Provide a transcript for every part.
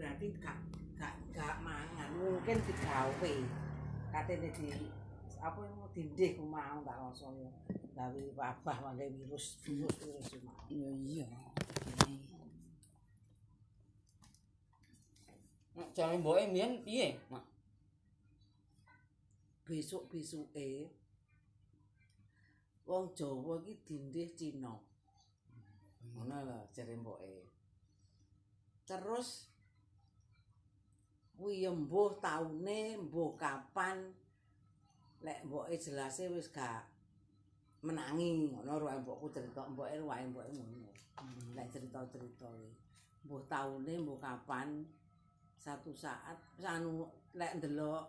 berarti gak gak gak mangan. Mungkin digawe katene di apa yang dindih ku mau gak rasa ya. Gawe wabah mangke virus virus virus mau. Ya iya. Nek jane mboke mbiyen piye, Mak? besok besuke wong Jawa iki dindih Cina. Ngono lho jare mboke. Terus kuwi mbuh taune mbuh kapan. Lek mboke jelase wis gak menangi ngono ruwae mbokku cerita mboke ruwae mboke ngono. Lek cerita-cerita mbuh taune mbuh kapan satu saat anu lek ndelok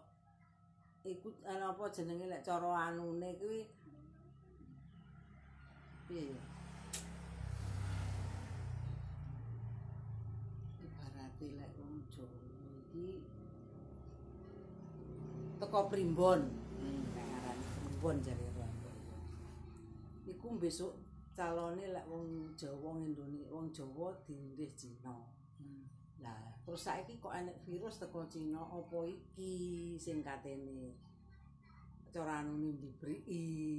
iku ana apa jenenge lek cara anune kuwi? Piye ya? Ibarate lek wong Jawa iki teko primbon Hmm. nek arane primbon jare orang iku besok calone lek wong Jawa wong Indonesia wong Jawa dindih Cina Hmm. Lah, terus saiki kok enek virus teko Cina apa iki sing katene cara anu diberi.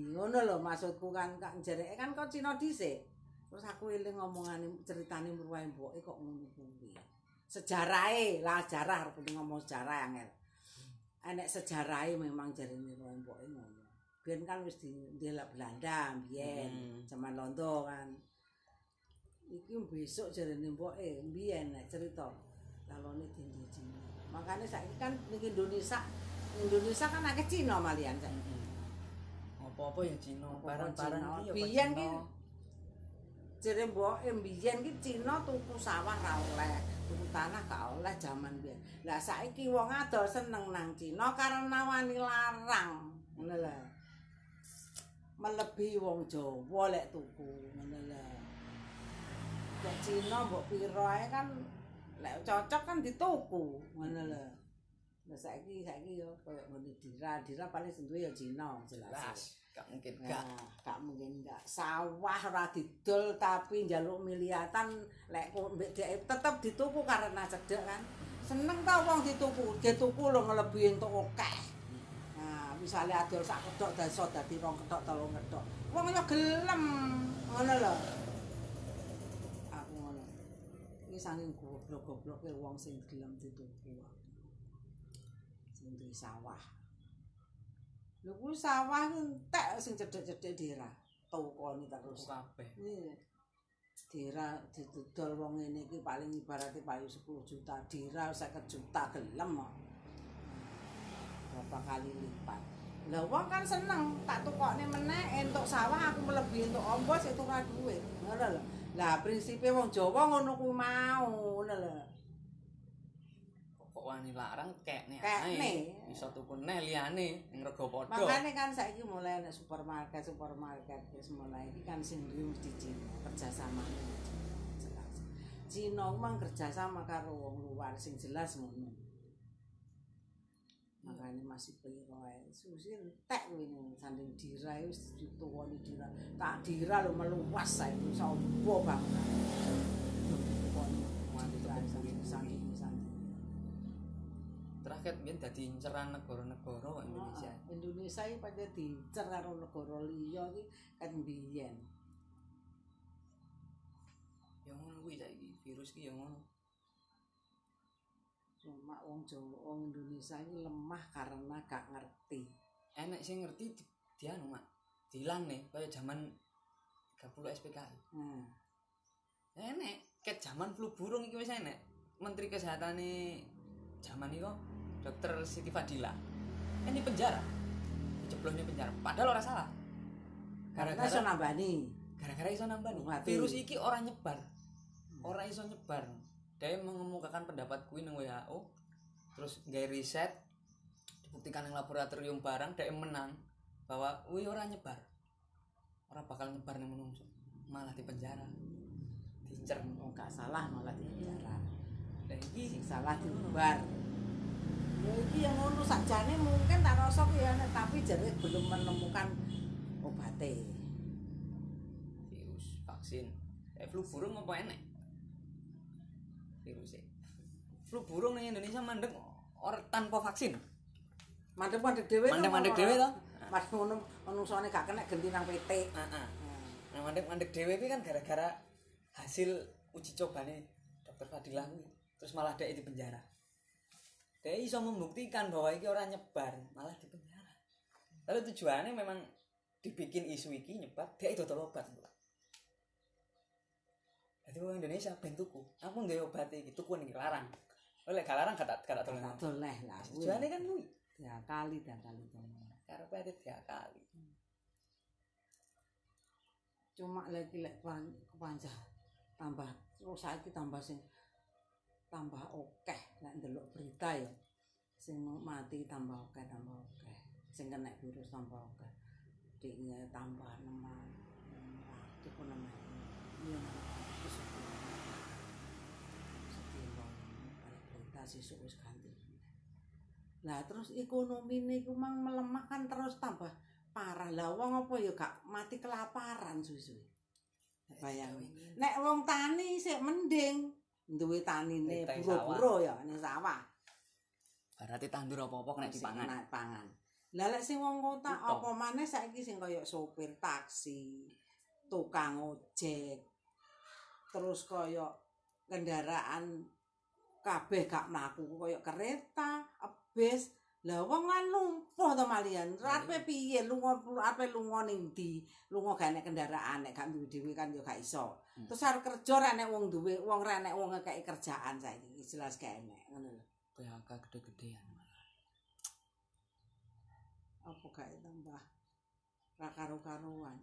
Ngono lho maksudku kan kak jereke kan kok Cina dhisik. Terus aku eling ngomongane ceritane mruwae mboke kok ngono kuwi. Sejarahe, lah sejarah arep ngomong sejarah angel. Enek sejarahe memang jarine mruwae mboke ngono. Biyen kan wis di ndelok Belanda biyen, Hmm. zaman Londo kan. iki besok jarene mboke mbiyen nek cerita calone dindi Cina. Makane saiki kan ning Indonesia Indonesia kan akeh Cina malian saiki. Hmm. Apa-apa ya Cina, barang-barang iki ya Biyen Cina. ki jere mboke mbiyen ki Cina tuku sawah ra oleh, tuku tanah gak oleh jaman biyen. Lah saiki wong adol seneng nang Cina karena wani larang. Ngono lho. Melebihi wong Jawa lek tuku, ngono lho. Lek Cina mbok piro ae kan lek cocok kan dituku, ngono lho. Lah saiki saiki yo koyo ngene dira, dira paling sing duwe ya Cina jelas. Jelas, gak mungkin gak. Nah, gak mungkin enggak. Sawah ora didol tapi njaluk miliatan lek mbek dhek tetep dituku karena cedek kan. Seneng ta wong dituku, dituku lho ngelebihi entuk akeh. Nah, misalnya adol sak kedok daso dadi rong kedok telung kedok. Wong yo gelem. Ngono lho. Aku ngono. Iki saking goblok-gobloke wong sing gelem dituku. Sing duwe sawah. Lho kuwi sawah entek sing cedhek-cedhek daerah. Tukone terus. Tuku kabeh. Iya. Dira didodol wong ngene iki paling ibaratnya payu 10 juta, dira 50 juta gelem kok. Berapa kali lipat. Lah wong kan seneng tak tukokne meneh entuk sawah aku melebihi entuk ombos itu ora duit. Ngono lho. Lah prinsipe wong Jawa ngono kuwi mau, ngono lho. Kok wani larang kekne Kekne. Ae. Iso tuku neh liyane ning rega padha. Makanya kan saiki mulai nek supermarket supermarket wis mulai iki kan sing duwe mesti Cina kerjasama jelas. Cina mang kerjasama karo wong luar sing jelas ngono. Makanya masih piro ae. Susi entek ning sanding dira wis dituwoni dira. Tak dira lho meluas saiki sopo banget. Dituwoni sanding. Terakhir biyen dadi inceran negara-negara kok Indonesia. Indonesia iki pancen dicer karo negara liya iki kan biyen. Ya ngono kuwi saiki virus ki ya ngono. Cuma wong Jawa, wong Indonesia ini lemah karena gak ngerti. Enek sing ngerti di, di anu, Mak. Dilan nih kaya zaman 30 SPKI. Nah, Enek ket zaman flu burung iki wis enek. Menteri kesehatan zaman iki kok Dokter Siti Fadila. Ini penjara. Dijeblosnya penjara. Padahal ora salah. karena Gara-gara iso nambani. gara-gara iso nambah nih. Mati. Virus iki ora nyebar. Ora iso nyebar. Dia mengemukakan pendapat kuwi nang WHO. Terus gawe riset dibuktikan yang laboratorium barang dia menang bahwa wih ora nyebar. Ora bakal nyebar ning menungso. Malah di penjara. Dicer. Oh, gak salah malah di penjara. Sing salah diubar. Ya iki yang ngono sakjane mungkin tak rasa ya tapi jare belum menemukan obatnya. virus vaksin. Eh flu burung apa enek? Virus flu burung ning Indonesia mandek ora tanpa vaksin. Mandek-mandek dhewe. Mandek-mandek dhewe to? Mas ngono manungsane gak kena genti nang PT. Heeh. Nah, mandek-mandek dhewe kuwi kan gara-gara hasil uji cobane dokter Fadilah. Terus malah dia di penjara. Dia iso membuktikan bahwa iki orang nyebar, malah di penjara. Lalu tujuannya memang dibikin isu iki nyebar, dia itu obat. Jadi orang Indonesia ben tuku. Aku nggak obat iki, tuku nih larang. Oleh gak larang kata kata tolong. Gak doleh lah. Tujuannya kan kuwi. Ya kali dan kali. Karepe ada tiga kali. Cuma lagi lek kepanjah tambah terus saiki tambah sing tambah akeh nek ndelok berita ya. Sing mati tambah akeh tambah akeh. Sing kena virus tambah akeh. Diknya tambah 6 itu pun namanya. Iya. berita sesuk wis ganti. Lah terus ekonomi niku mang melemah kan terus tambah parah. Lah wong apa ya gak mati kelaparan suwi-suwi. Bayangin. Nek wong tani sik mending duwe tanine buru-buru ya ning sawah. Berarti tandur apa-apa kena dipangan. Pangan. Lah lek sing wong kota Betul. apa maneh saiki sing kaya sopir taksi, tukang ojek, terus kaya kendaraan kabeh gak mlaku kaya kereta, bis. Lah wong kan lumpuh to malian. Arepe piye lunga arepe lunga ning ndi? Lunga gak nek kendaraan nek gak duwe dhewe kan ya gak iso. Hmm. Terus arep kerja ra nek wong duwe, wong ra nek wong ngekeki kerjaan saiki jelas gak enek ngono lho. PHK gede-gedean malah. Apa gak tambah ra karo-karuan.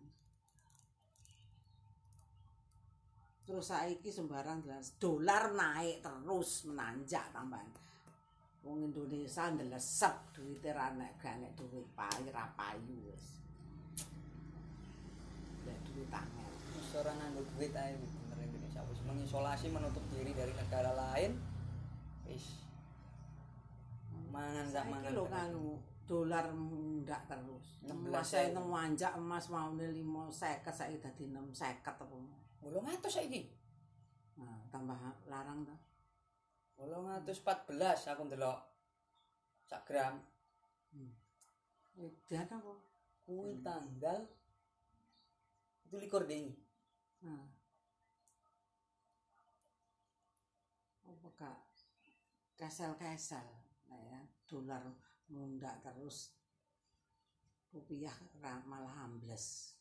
Terus saiki sembarang jelas dolar naik terus menanjak tambahan. Wong Indonesia ndelesep duwite ra nek gak nek duit payu ra payu wis. Ya duit angel. Terus orang nganggo duit aja bener Indonesia wis mengisolasi menutup diri dari negara lain. Wis mangan Saiki mangan. lho terus. kan dolar mundak terus. 16.000. Emas saya wanjak emas maune 550 saiki dadi 650 apa. Bolong atus saiki. Nah, tambah larang ta. Bolong atus 14 aku ndelok. Sak gram Edan apa? kuwi tanggal itu likur ding. Nah. Apa gak kesel-kesel nah ya dolar mundak terus rupiah malah ambles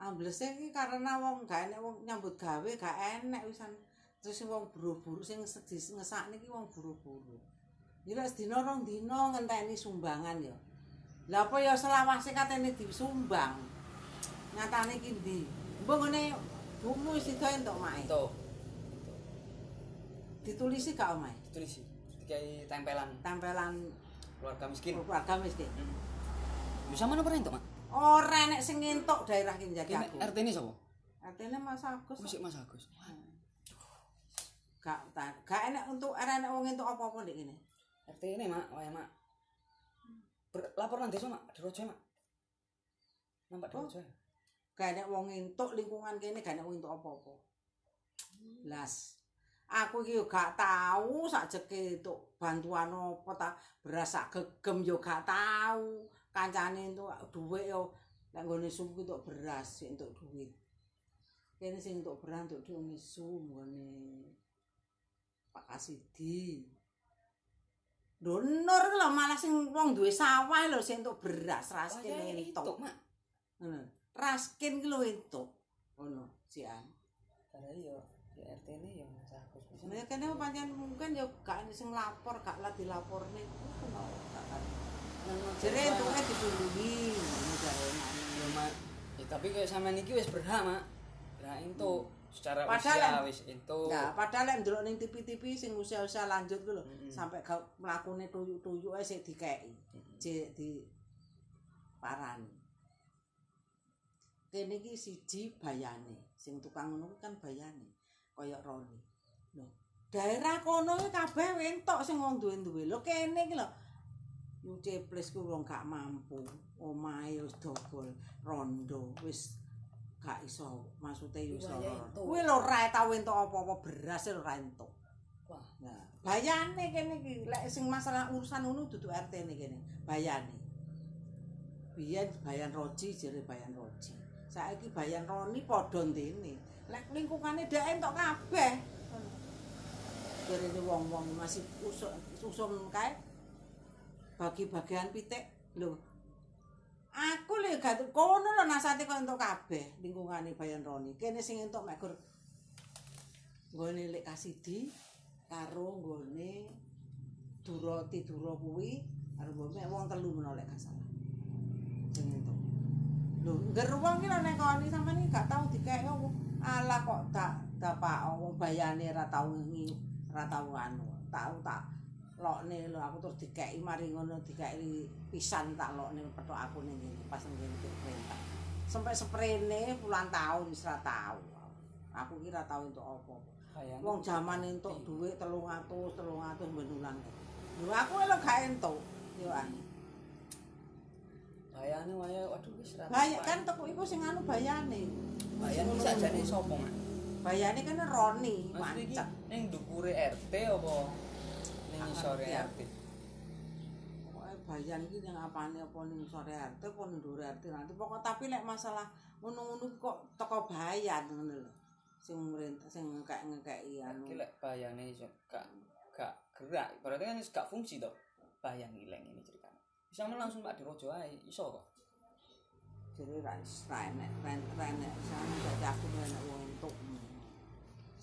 ambles iki karena wong gak enek wong nyambut gawe gak enek wisan terus wong buru-buru sing sedih ngesakne iki wong buru-buru Gila sedina rong dina ngenteni sumbangan ya. Lah apa ya selawase katene disumbang. Nyatane iki ndi? Mbok ngene bumu wis itu entuk mae. Itu. Ditulisi gak omae? Ditulis sih. Dikai tempelan Tempelan keluarga miskin. keluarga miskin. Bisa mana pernah itu, Mak? Ora enek sing ngentuk daerah ki njagi Ini aku. RT ini sapa? Artine Mas Agus. Musik Mas Agus. Gak ta- gak enek untuk enek wong entuk apa-apa ndek kene. RT ini, Mak. Wah, Mak. Ber- laporan desa, Mak. Di Rojo, Mak. Nampak Oh. Rojo. Gak enek wong entuk lingkungan kene gak enek wong entuk apa-apa. Las. Aku iki gak tahu sakjeke entuk bantuan apa ta beras sak gegem yo gak tahu. Kancane entuk dhuwit yo nek nggone suku entuk beras sik entuk dhuwit. Kene sing entuk beras entuk dhuwit misu nggone Pak Kasidi. Donor lho malah sing wong duwe sawah lho sing entuk beras raskin ya, itu, entuk. Mak. Ngono. Raskin ki lho entuk. Ngono, sian. Karena iya, ya RT ini ya Mas Agus. Bisa, Sebenarnya kene pancen mungkin ya gak sing lapor, gak lah dilaporne. Jere entuke ditulungi, ngono jare Ya, Mak. Ya, tapi kayak sama Niki wis berhak, Mak. Berhak itu secara Padahal usia wis itu. Nah, padahal lek ndelok ning TV-TV sing usia-usia lanjut ku lho, Mm-mm. sampai gak mlakune tuyuk-tuyuke sik dikeki. Cek di parani. Kene iki siji bayane, sing tukang ngono kan bayane, kaya Roni. Lho, daerah kono iki kabeh wentok sing wong duwe-duwe. Lho kene iki lho Yuceples ku wong gak mampu, omahe wis dogol, rondo, wis gak iso, maksude yo iso. Iya, iya, entuk. Kuwi lho ra tau entuk apa-apa beras lho ra entuk. Wah, Nah, bayane kene iki lek sing masalah urusan ngono dudu RT ne kene, bayane. Biyen bayan roji jere bayan roji. Saiki bayan roni padha ndene. Lek lingkungane dhek entuk kabeh. Jere wong-wong masih usum usum kae bagi-bagian pitik lho. Aku lho gak kono lho nasate kok entuk kabeh lingkungane bayan roni. Kene sing entuk mek gur nggone lek kasidi karo nggone Dura Tidura kuwi karo mbok wong telu menawa lek gak salah. Sing entuk. Lho, ngger wong ki lho nek koni sampean iki gak tau dikek. Alah kok tak dapak wong bayane ora tau ngi ora tau anu. Tau tak lokne lho aku terus dikeki mari ngono dikeki pisan tak lokne petok aku ning pas ngene perintah. Sampai sprene puluhan tahun wis tau. Aku kira tau entuk apa. Wong jaman entuk dhuwit 300, 300 benulan. Lho aku lho gak entuk. Yo an. Bayane wae waduh wis ra. Bayar kan tuku iku sing anu bayane. Bayane iki sakjane sapa, Mak? Bayane kan Roni, mancet. ning ndukure RT apa ning ngisore RT. RT? Pokoke bayan iki yang apane apa ning sore RT apa ning dhuwur RT nanti pokok tapi lek masalah ngono-ngono kok teko bayan ngono lho. Sing merintah sing ngekek-ngekeki anu. Iki lek bayane iso gak gak gerak, berarti kan gak fungsi to. Bayang ileng ini ceritanya. Bisa langsung Pak Dirojo ae, iso kok. Jadi ra ra enek ra sana dadi aku enek wong entuk.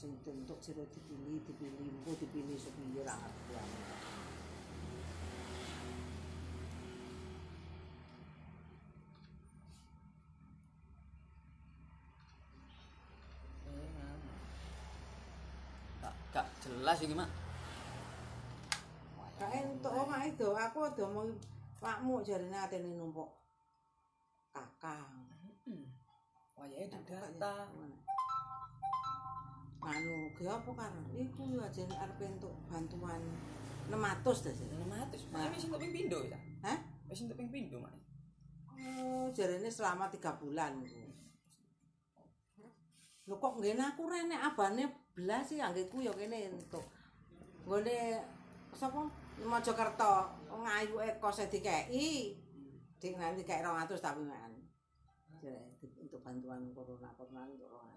Sing entuk sira dipilih, dipilih, engko dipilih sepiye ra ngerti. Gak jelas iki, Mak. Gak entuk kok mak itu, aku do mau pakmu jarine atene numpuk kakang. Wayahe gak didata. Anu, ge apa kan? Iku yo ajene arep entuk bantuan 600 dah sih. 600. Mak wis entuk ping pindho ya. Hah? Wis entuk ping pindho, Mak. Oh, jarine selama 3 bulan iku. Lho kok ngene aku rene abane blas sih anggeku ya kene entuk. Nggone sapa? Mojokerto, ngayu ekos dikeki. Dik nanti kayak 200 tapi. Jare untuk bantuan corona corona untuk 200.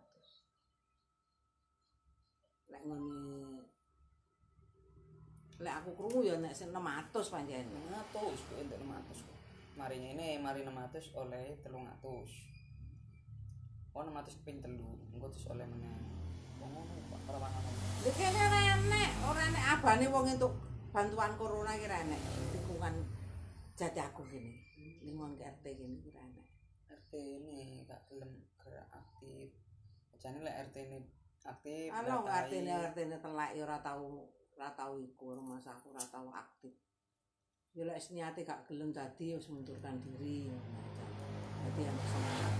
Lek ngene Lek aku krungu ya nek sing 600 pancen. 600 kok entuk 600 kok. Mari ini mari 600 oleh 300. Oh 600 ping telu, engko terus oleh meneh. Ngono Pak perawanan. Lha kene ora enek, ora enek abane wong entuk bantuan corona ki ora enek. Lingkungan jati aku gini. Lingkungan ke RT gini ki ora enek. RT ini gak gelem gerak aktif. Jane lek RT ini aktif. Alo datai. RT-ne RT-ne telek ya ora tau ora tau iku rumah aku ora tau aktif. Ya lek niate gak gelem dadi wis mundurkan diri. Dadi yang semangat.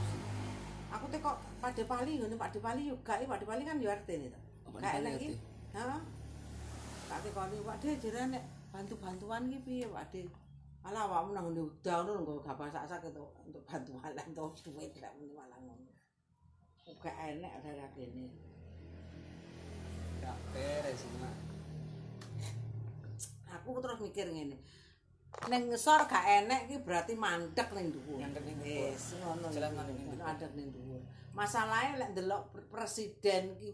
Aku teh kok Pak Depali ngene Pak Depali yo gak Pak Depali kan yo RT ne to. Gak nih, enak iki. Heeh. Tak tekoni Pak De jare nek bantu-bantuan ki piye Pak De? Alah awakmu nang ngene udah ngono nggo gak sak-sak untuk untuk bantuan lan to duit lek muni malah ngono. Uga enek daerah kene. Gak beres Mak. Aku terus mikir ngene. Ning ngesor gak enek ki berarti mandek ning dhuwur. Mandek ning dhuwur. Wis ngono. Iki. mandek ning dhuwur. Masalahe lek ndelok pre- presiden ki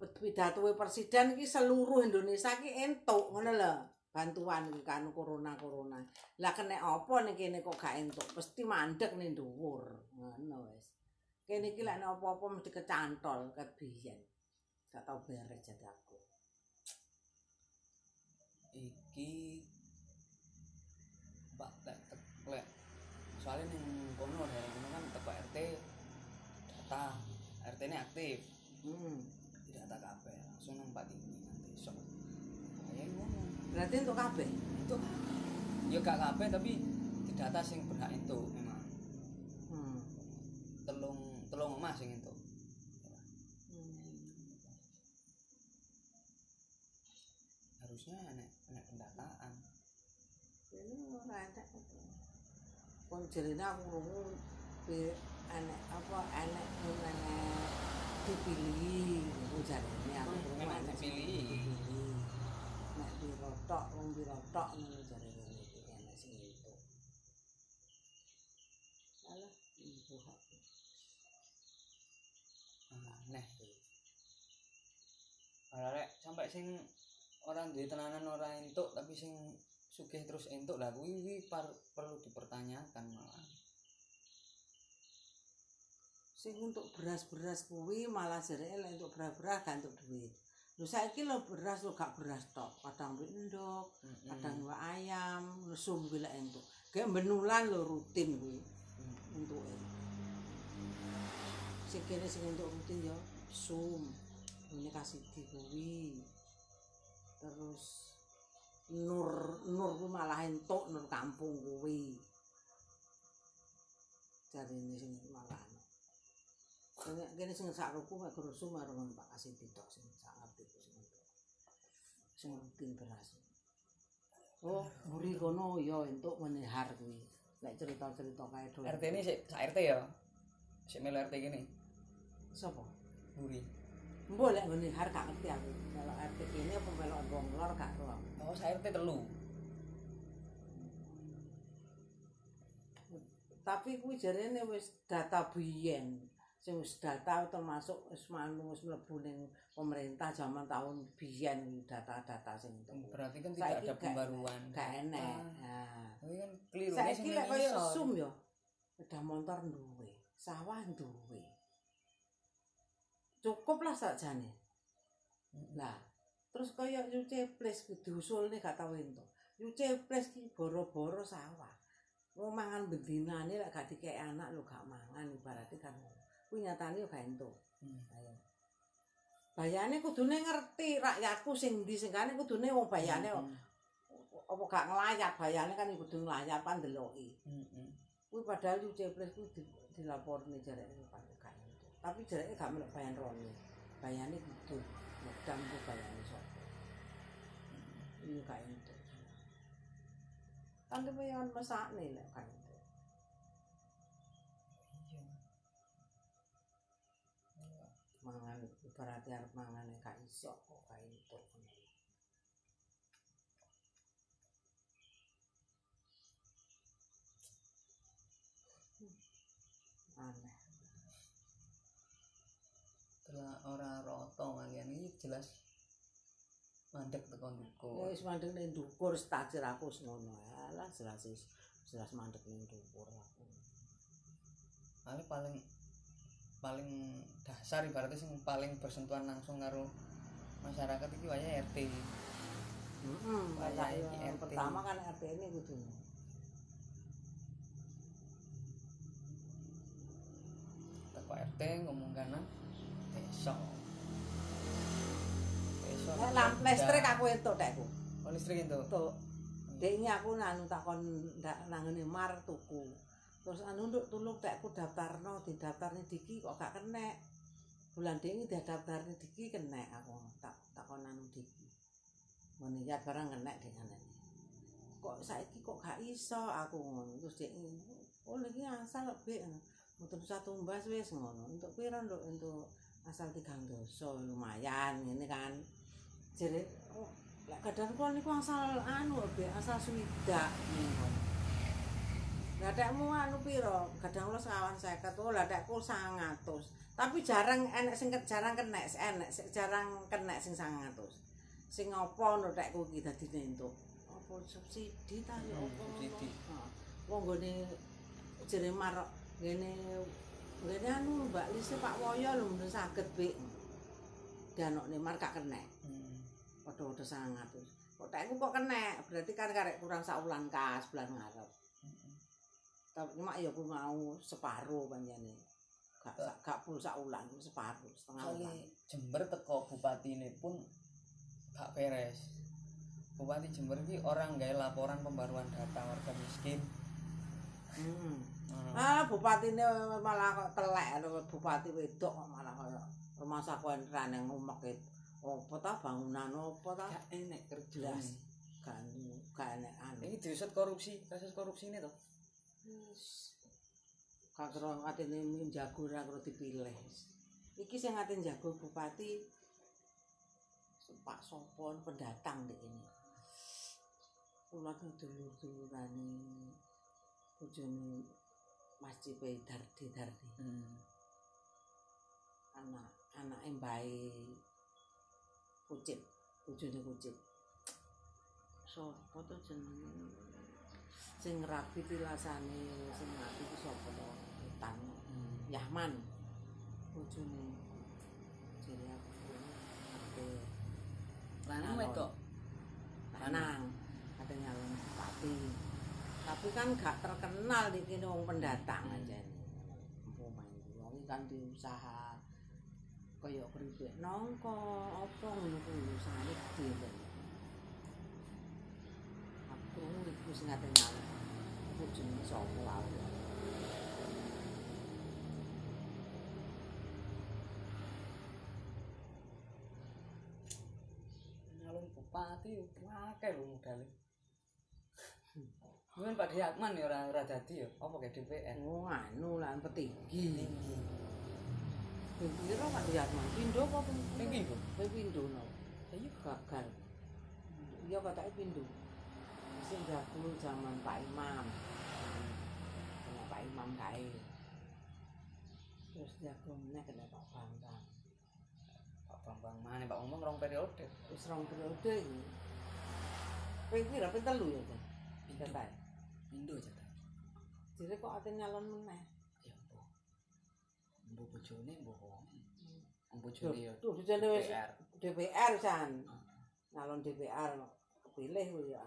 pidatoe presiden ki seluruh Indonesia ki entuk ngono lho. Bantuan iki kan corona-corona. Lah kena apa ning kene kok gak entuk? Pasti mandek ning dhuwur. Ngono wis. Kene iki lek apa-apa mesti kecantol ket biyen. Gak tau beres jadi aku. Iki Pak lek lek soalnya ning kono daerah kono kan teko RT data RT ini aktif Hmm. tidak data kabeh langsung nang Pak nanti sok kayak ngono Berarti untuk kabeh. itu ya gak kabeh tapi didata sing berhak itu memang Hmm. telung telung omah sing itu harusnya enek enek pendataan Ini ora enak. Kon aku krungu be enek apa enek enek dipilih iku jarine aku enek sing dipilih. dipilih. piro tok wong piro tok ngono jare ngene iki enek sing itu alah ibu hak aneh Malah rek sampai sing orang duwe tenanan ora entuk tapi sing sugih terus entuk lah kuwi perlu dipertanyakan malah. sing untuk beras-beras kuwi malah jereke lek untuk beras-beras gak entuk duit. Lho saiki lho beras lho gak beras tok, kadang mbek endok, Mm-mm. kadang mbek ayam, lesum kuwi lek entuk. Kayak benulan lho rutin kuwi Mm. entuke. Sing kene sing entuk rutin ya sum. Ini kasih di kuwi. Terus nur nur kuwi malah entuk nur kampung kuwi. Jarine sing malah. Kene kene sing sak ruku mek sum karo ngono Pak kasih ditok sing sak ngerti ku sing. Sing rutin beras. Oh, muri kono ya entuk menehar kuwi. Lek cerita-cerita kae do. RT ini sik sak RT ya. Sik melu RT gini. sapa? Buri. Mbok lek ngene har gak ngerti aku. Kalau RT kene apa melok wong lor gak tau. aku. Oh, sak RT telu. Tapi kuwi jarene wis data biyen. Sing wis data termasuk wis manu wis mlebu ning pemerintah zaman tahun biyen data-data sing itu. Berarti kan tidak Saiki ada pembaruan. Gak enek. Ah, Nah. Kuwi kan keliru Saiki lek sum. Sepeda motor duwe, sawah duwe. Cukup lah sakjane. Lah, terus kaya nyuci ples ku diusulne gak tau entuk. Nyuci ples ki boro-boro sawah. Wong mangan bendinane lek gak dikek anak lho gak mangan ibaratnya kan. Kuwi nyatane gak entuk. Hmm. Bayane kudune ngerti rakyatku sing ndi sing kane kudune wong bayane Hmm. apa gak ngelayat bayane kan kudu ngelayat kan ndeloki. Hmm, hmm. Kuwi padahal nyuci ples kuwi di, dilaporne jareke. Tapi jareke gak melok bayan rone. Bayane kudu medang ku bayane sapa. Ini gak entuk. Kan dhewe yang mesakne lek gak entuk. Iya. Mangan ibaratnya arep mangane gak iso Telah ora roto kalian ini jelas mandek tekan duko. Ya wis mandek ning dhuwur statir aku wis ngono. Alah jelas wis jelas mandek ning dhuwur aku. paling paling paling dasar ibaratnya sing paling bersentuhan langsung karo masyarakat iki wae RT. Heeh, iki yang RT. pertama kan RT ini kudu. Teko RT ngomong kanan Desa. Nek lamp listrik aku entuk tekku. Oh, listrik. Entuk. Deknya aku nanu takon ndak nangene mar tuku. Terus anu nduk tulung tekku daftarno didaftarne diki kok gak kenek. Bulan dek ini didaftarne diki kenek aku tak takon anu diki. Meniyat barang kenek dengan ini. Kok saiki kok gak iso aku ngono. Terus dek oh lagi asal lebih Mutur satu mbas wis ngono. Untuk pira nduk untuk asal tigang dosa lumayan ini kan. Jadi oh, lek kadang kula niku asal anu be asal swidak niku. Lah dekmu anu pira? Kadang kula sekawan 50, oh lah dekku 100. Tapi jarang enek sing jarang kenek, enek jarang kenek sing 100. Sing apa no iki dadi entuk? Apa subsidi ta ya Hmm, apa? subsidi. Wong nggone jere marok ngene ngene anu Mbak Lise Pak Woyo lho mboten saged, Bik. Danokne mar gak kenek. Hmm. Padha-padha 100. Kok tekku kok kenek, berarti kan karek kurang sak wulan kas bulan ngarep. Hmm. Tapi cuma ya aku mau separuh panjane. Gak gak full sak wulan, separuh, setengah Kali wulan. Jember teko bupati ini pun gak beres. Bupati Jember ini orang gawe laporan pembaruan data warga miskin. Hmm. Hmm. Ah, bupatine malah kok telek bupati wedok kok malah kaya rumah sakwenran yang ngumek apa ta bangunan apa ta? Gak enek kerjaan. Jelas. Kan gak enek anu. Ini diusut korupsi, kasus korupsi ini toh. Wis. Gak kira atine jago kira dipilih. Iki sing ate jago bupati Pak Sopon pendatang dek ini. kula dulur-dulurane bojone Mas Cipe Dardi Dardi. Hmm. Anak anake mbae Kucip, bojone Kucip. Sopo to jenenge? Sing rapi tilasane sing mati ku sapa to? Tan Hmm. Yahman. Bojone Jadi aku ate Lanang wedok. lanang katanya. Tapi kan gak terkenal di kini wong pendatang aja nih. Umpama iki wong kan diusaha kaya keripik nongko apa ngono kuwi usahane gede. Aku iku sing ngate nyalon. Aku jenenge sapa wae. Nyalon bupati akeh lho modale. Mungkin Pak Diakman ya ora ora dadi ya. Apa kayak DPR? Oh anu lan petinggi. Tinggi. Piro Pak Yatman pindho apa Tinggi kok. Kowe pindho no. Iya. gagal. Iya katanya pindu. Sing dahulu zaman Pak Imam. Kena Pak Imam kae. Terus jago meneh kena Pak Bambang. Pak Bambang mana Pak ngomong rong periode. Wis rong periode iki. Kowe pira ping telu ya? Pindu. Aja ta. Dire kok ate nyalon meneh. Ya apa? Mbok bojone mbok wong. Wong bojone ya Tuh bojone wis DPR. DPR San. Nyalon DPR kepilih kuwi ya.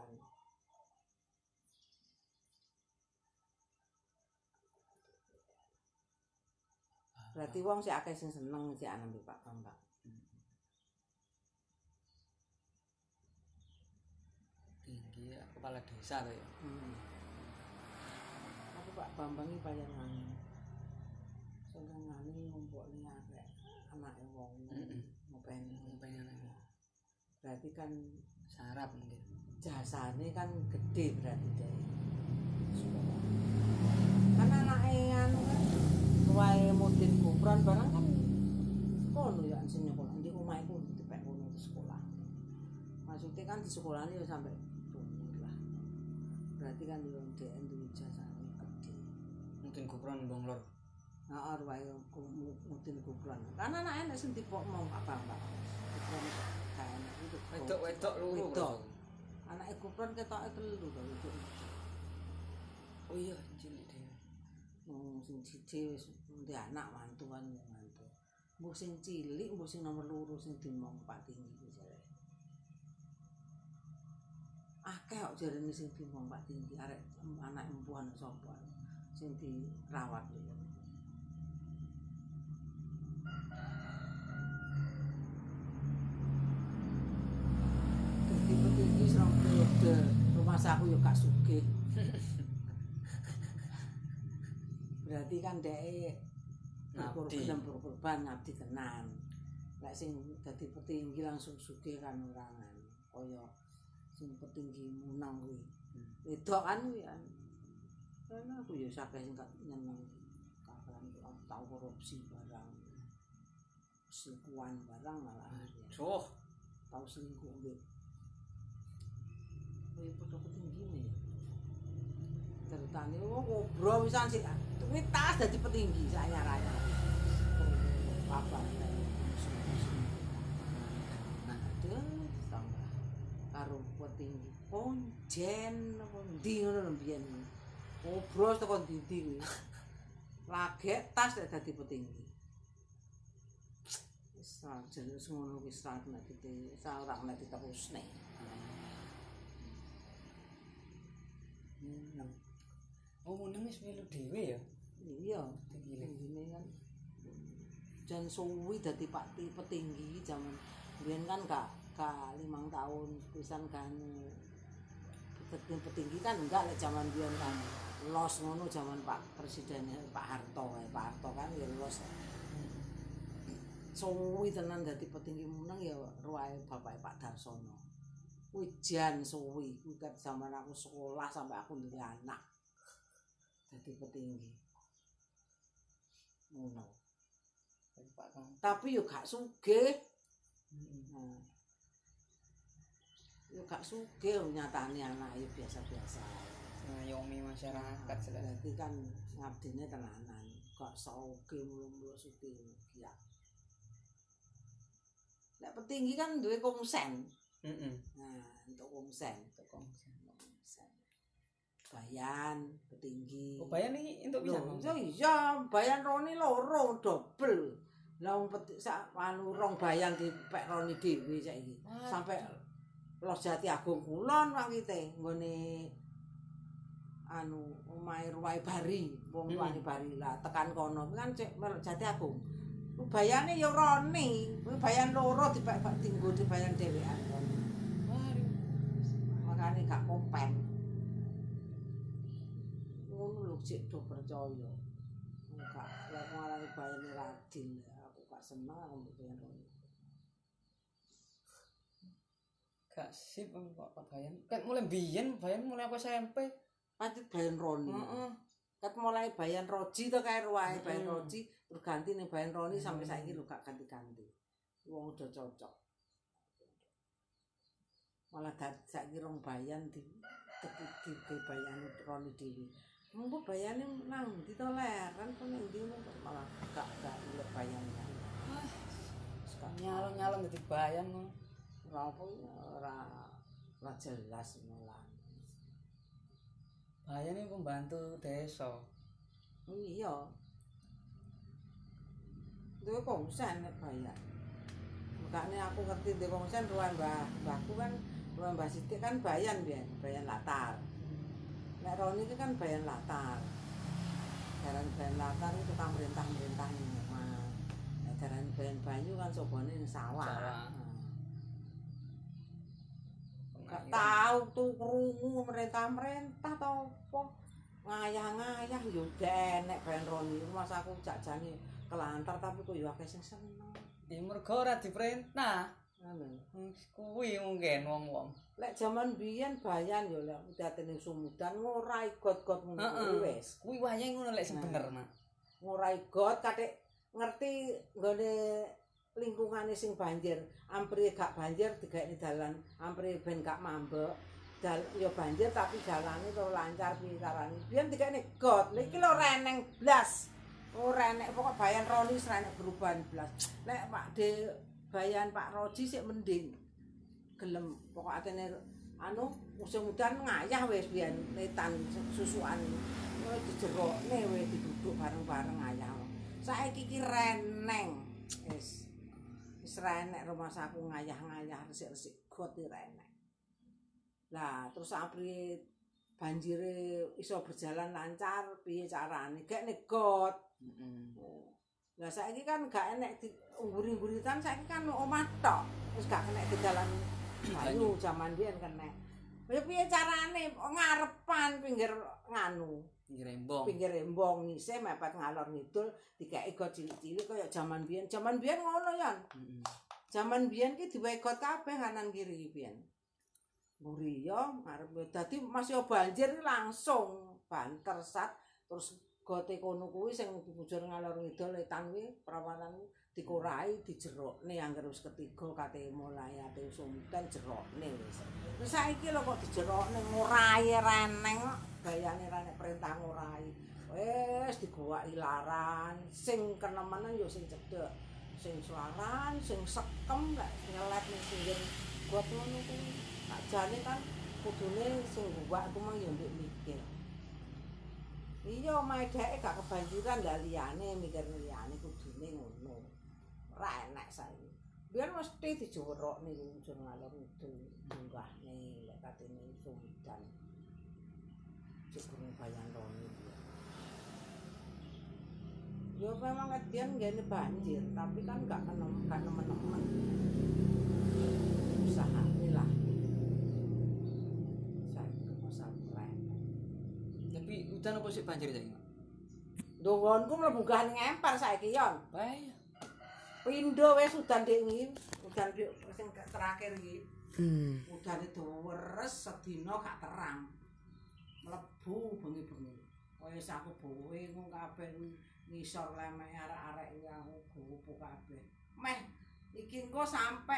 Berarti wong sik akeh sing seneng sik ana mbek Pak Bambang. Tinggi ya, kepala desa tuh ya. Hmm. Pak Bambang iki paling ngani. Senengane ngumpulne akeh anake wong ngopeni. Pengen aja. Berarti kan Sarap mungkin. jasane kan gede berarti deh. Kan anake anu kan wae mudin kupron barang kan kono ya sing nyekolah di omah iku dipek kono di sekolah. Maksudnya kan di sekolah ini ya sampai lah. Berarti kan yo DN duwe jasane. Mungkin kupron bong lor. Nah, wae mudin kupron. Kan anake nek sing mau apa enak itu. Wedok-wedok loro. Wedok. Anake kupron ketoke telu to wedok. Oh iya, cilik dhewe. Wong sing siji wis ndek anak mantuan ya mantu. Mbok sing cilik, mbok sing nomor loro sing dimong Pak Tinggi ku jare. Akeh kok jarene sing dimong Pak Tinggi arek anak empuhan sapa sing dirawat ya. Dadi petinggi serong periode rumah saku yo gak sugih. berarti kan dhek Ngabdi. gelem berkorban ngabdi tenan lek sing dadi petinggi langsung sugih kan ora kaya sing petinggi munang kuwi wedok kan kuwi kan karena aku ya sakit sing gak nyeneng kapan tau korupsi barang. Selingkuhan barang malah. Ya. Duh, tau selingkuh mbek kowe padha petinggi ya? Ceritane oh ngobrol wisan sih kuwi tas dadi petinggi saya raya. Apa nah aduh tambah karo petinggi ponjen apa ndi ngono lho ngobrol tekan ndi kuwi lagek tas nek dadi petinggi. Wis jelas ngono wis ra nek dite ora nek diterusne meneng. Oh, meneng wis melu dhewe ya. iya. Tinggi. kan. Jan suwi dadi pak Ti- petinggi zaman. Biyen kan gak gak limang tahun pisan kan dadi petinggi kan enggak lek zaman biyen kan. Los ngono zaman Pak Presiden Pak Harto kae Pak Harto kan ya los. Suwi tenan dadi petinggi meneng ya ruwae bapak Pak Darsono. Kuwi jan suwi. Kuwi kan zaman aku sekolah sampai aku duwe anak. Dadi petinggi ngono tapi yo gak sugih. Nah yo gak sugih nyatane anake biasa-biasa. ngayomi masyarakat jelas Berarti kan ngabdine tenanan, gak sauge mulu-mulu sugih ya. Nek petinggi kan duwe komsen. heeh Nah, untuk komsen. tukang Komsen. Bayan, petinggi. oh bayan iki entuk bisa iya iya, bayan roni loro dobel. Lah wong sak anu rong bayan dipek roni dhewe saiki. Sampai Los Jati Agung kulon wangite nggone anu omahe ruwahe bari, wong Hmm. tuane bari lah tekan kono kan cek melok Jati Agung. Bayane ya roni, kuwi bayan loro dipek tinggo di bayan dhewean. Makane gak kompen. Ngono lho cek do percaya. Enggak, lek ngarani bayane radin, aku gak seneng aku bayan. Gak sip kok bayan kan mulai biyen bayan mulai aku SMP Pancet bayan roni. heeh Kat mulai bayan roji to kae ruwahe bayan Mm-mm. roji terus ganti ning bayan roni sampai Mm. saiki lho gak ganti-ganti. Wong udah cocok. Malah dadi saiki rong bayan di teki di di bayan roni dhewe. Mengko bayane nang ndi to ler kan kok ndi malah gak gak ilek bayannya. Sekarang nyalon nyalon dadi bayan ngono ora apa ora ora jelas malah. bayan iki pembantu desa Oh iya. Duwe kongsen nek bayar. Makane aku ngerti duwe kongsen ruang mbah mbahku kan ruang mbah Sidik kan bayan biyen, bayan latar. Nek Roni itu kan bayan latar. Daran bayan latar itu tukang merintah-merintah omah. Nek daran bayan banyu kan sobone sawah. Sawah. Nah. Gak tahu tuh krungu merintah-merintah tau apa. Ngayah-ngayah yo denek ben Roni. Mas aku jajane kelantar tapi kok yo akeh sing seneng. ya mergo ora diperintah Ngono. kuwi mungkin wong-wong Lek jaman biyen bayan yo lek udatene sumudan ngorai got-got ngono kuwi wis. kuwi wayahe ngono lek sebenerna Ngorai got katik ngerti nggone lingkungane sing banjir, ampri gak banjir digawe dalan, ampri ben gak mambek. Dal yo banjir tapi jalane to lancar piye carane. Biyen digawe got, iki lho reneng blas. Ora enek pokok bayan Roni enek perubahan blas. Lek Pak De bayan Pak Roji sik mending. Gelem pokok atene anu musim udan ngayah wis biyen netan susukan. Wis dijerokne wis diduduk bareng-bareng ngayah. Saiki iki reneng. Wis wis renek rumah saku ngayah-ngayah resik-resik got iki renek. Lah terus apri banjire iso berjalan lancar piye carane? Gek nek got. heeh Lah saiki kan gak enek di umburi-umburitan saiki kan omah tok. Wis gak kena dalan banyu jaman biyen kena. Ya piye carane ngarepan pinggir nganu, pinggir embong pinggir embong ngisih mepet ngalor ngidul dikeki got cilik-cilik kaya jaman biyen. Jaman biyen ngono yan. heeh Jaman biyen ki diwehi got kabeh kanan kiri ki biyen. Mburi ya ngarep dadi masih banjir langsung banter sat terus gote kono kuwi sing dibujur ngalor ngidul etan kuwi perawanan kuwi dikurai dijerokne angger wis ketiga kate mulai ate sumten jerokne wis. Terus saiki lho kok dijerokne ngurai reneng kok gayane renek perintah ngurai. Wis digowaki laran sing kenemenan yo sing cedhek. Sing selaran, sing sekem gak nyelet ning pinggir got ngono kuwi. Sakjane kan kudune sing guwak ku mang yo ndek mikir. Iya, omahe dheke gak kebanjiran lah liyane mikir liyane kudune ngono. Ora enak saiki. Biar mesti dijorokne kuwi ujung ngalor ngidul munggahne lek katene sumdan. Cek kurang bayan rone dia. Ya memang kedian gini banjir, tapi kan gak kenem, gak nemen-nemen. Usaha lah. Saya pesantren. tapi udan apa sih banjir saiki Dongonku mlebu gah ning empar saiki yon. bahaya Pindo wis udan dik iki, udan dik sing terakhir iki. hmm Udan itu weres sedina gak terang. Mlebu bengi-bengi. Wis aku bowe ku kabeh ngisor lemek arek-arek iki aku gowo kabeh. Meh iki engko sampe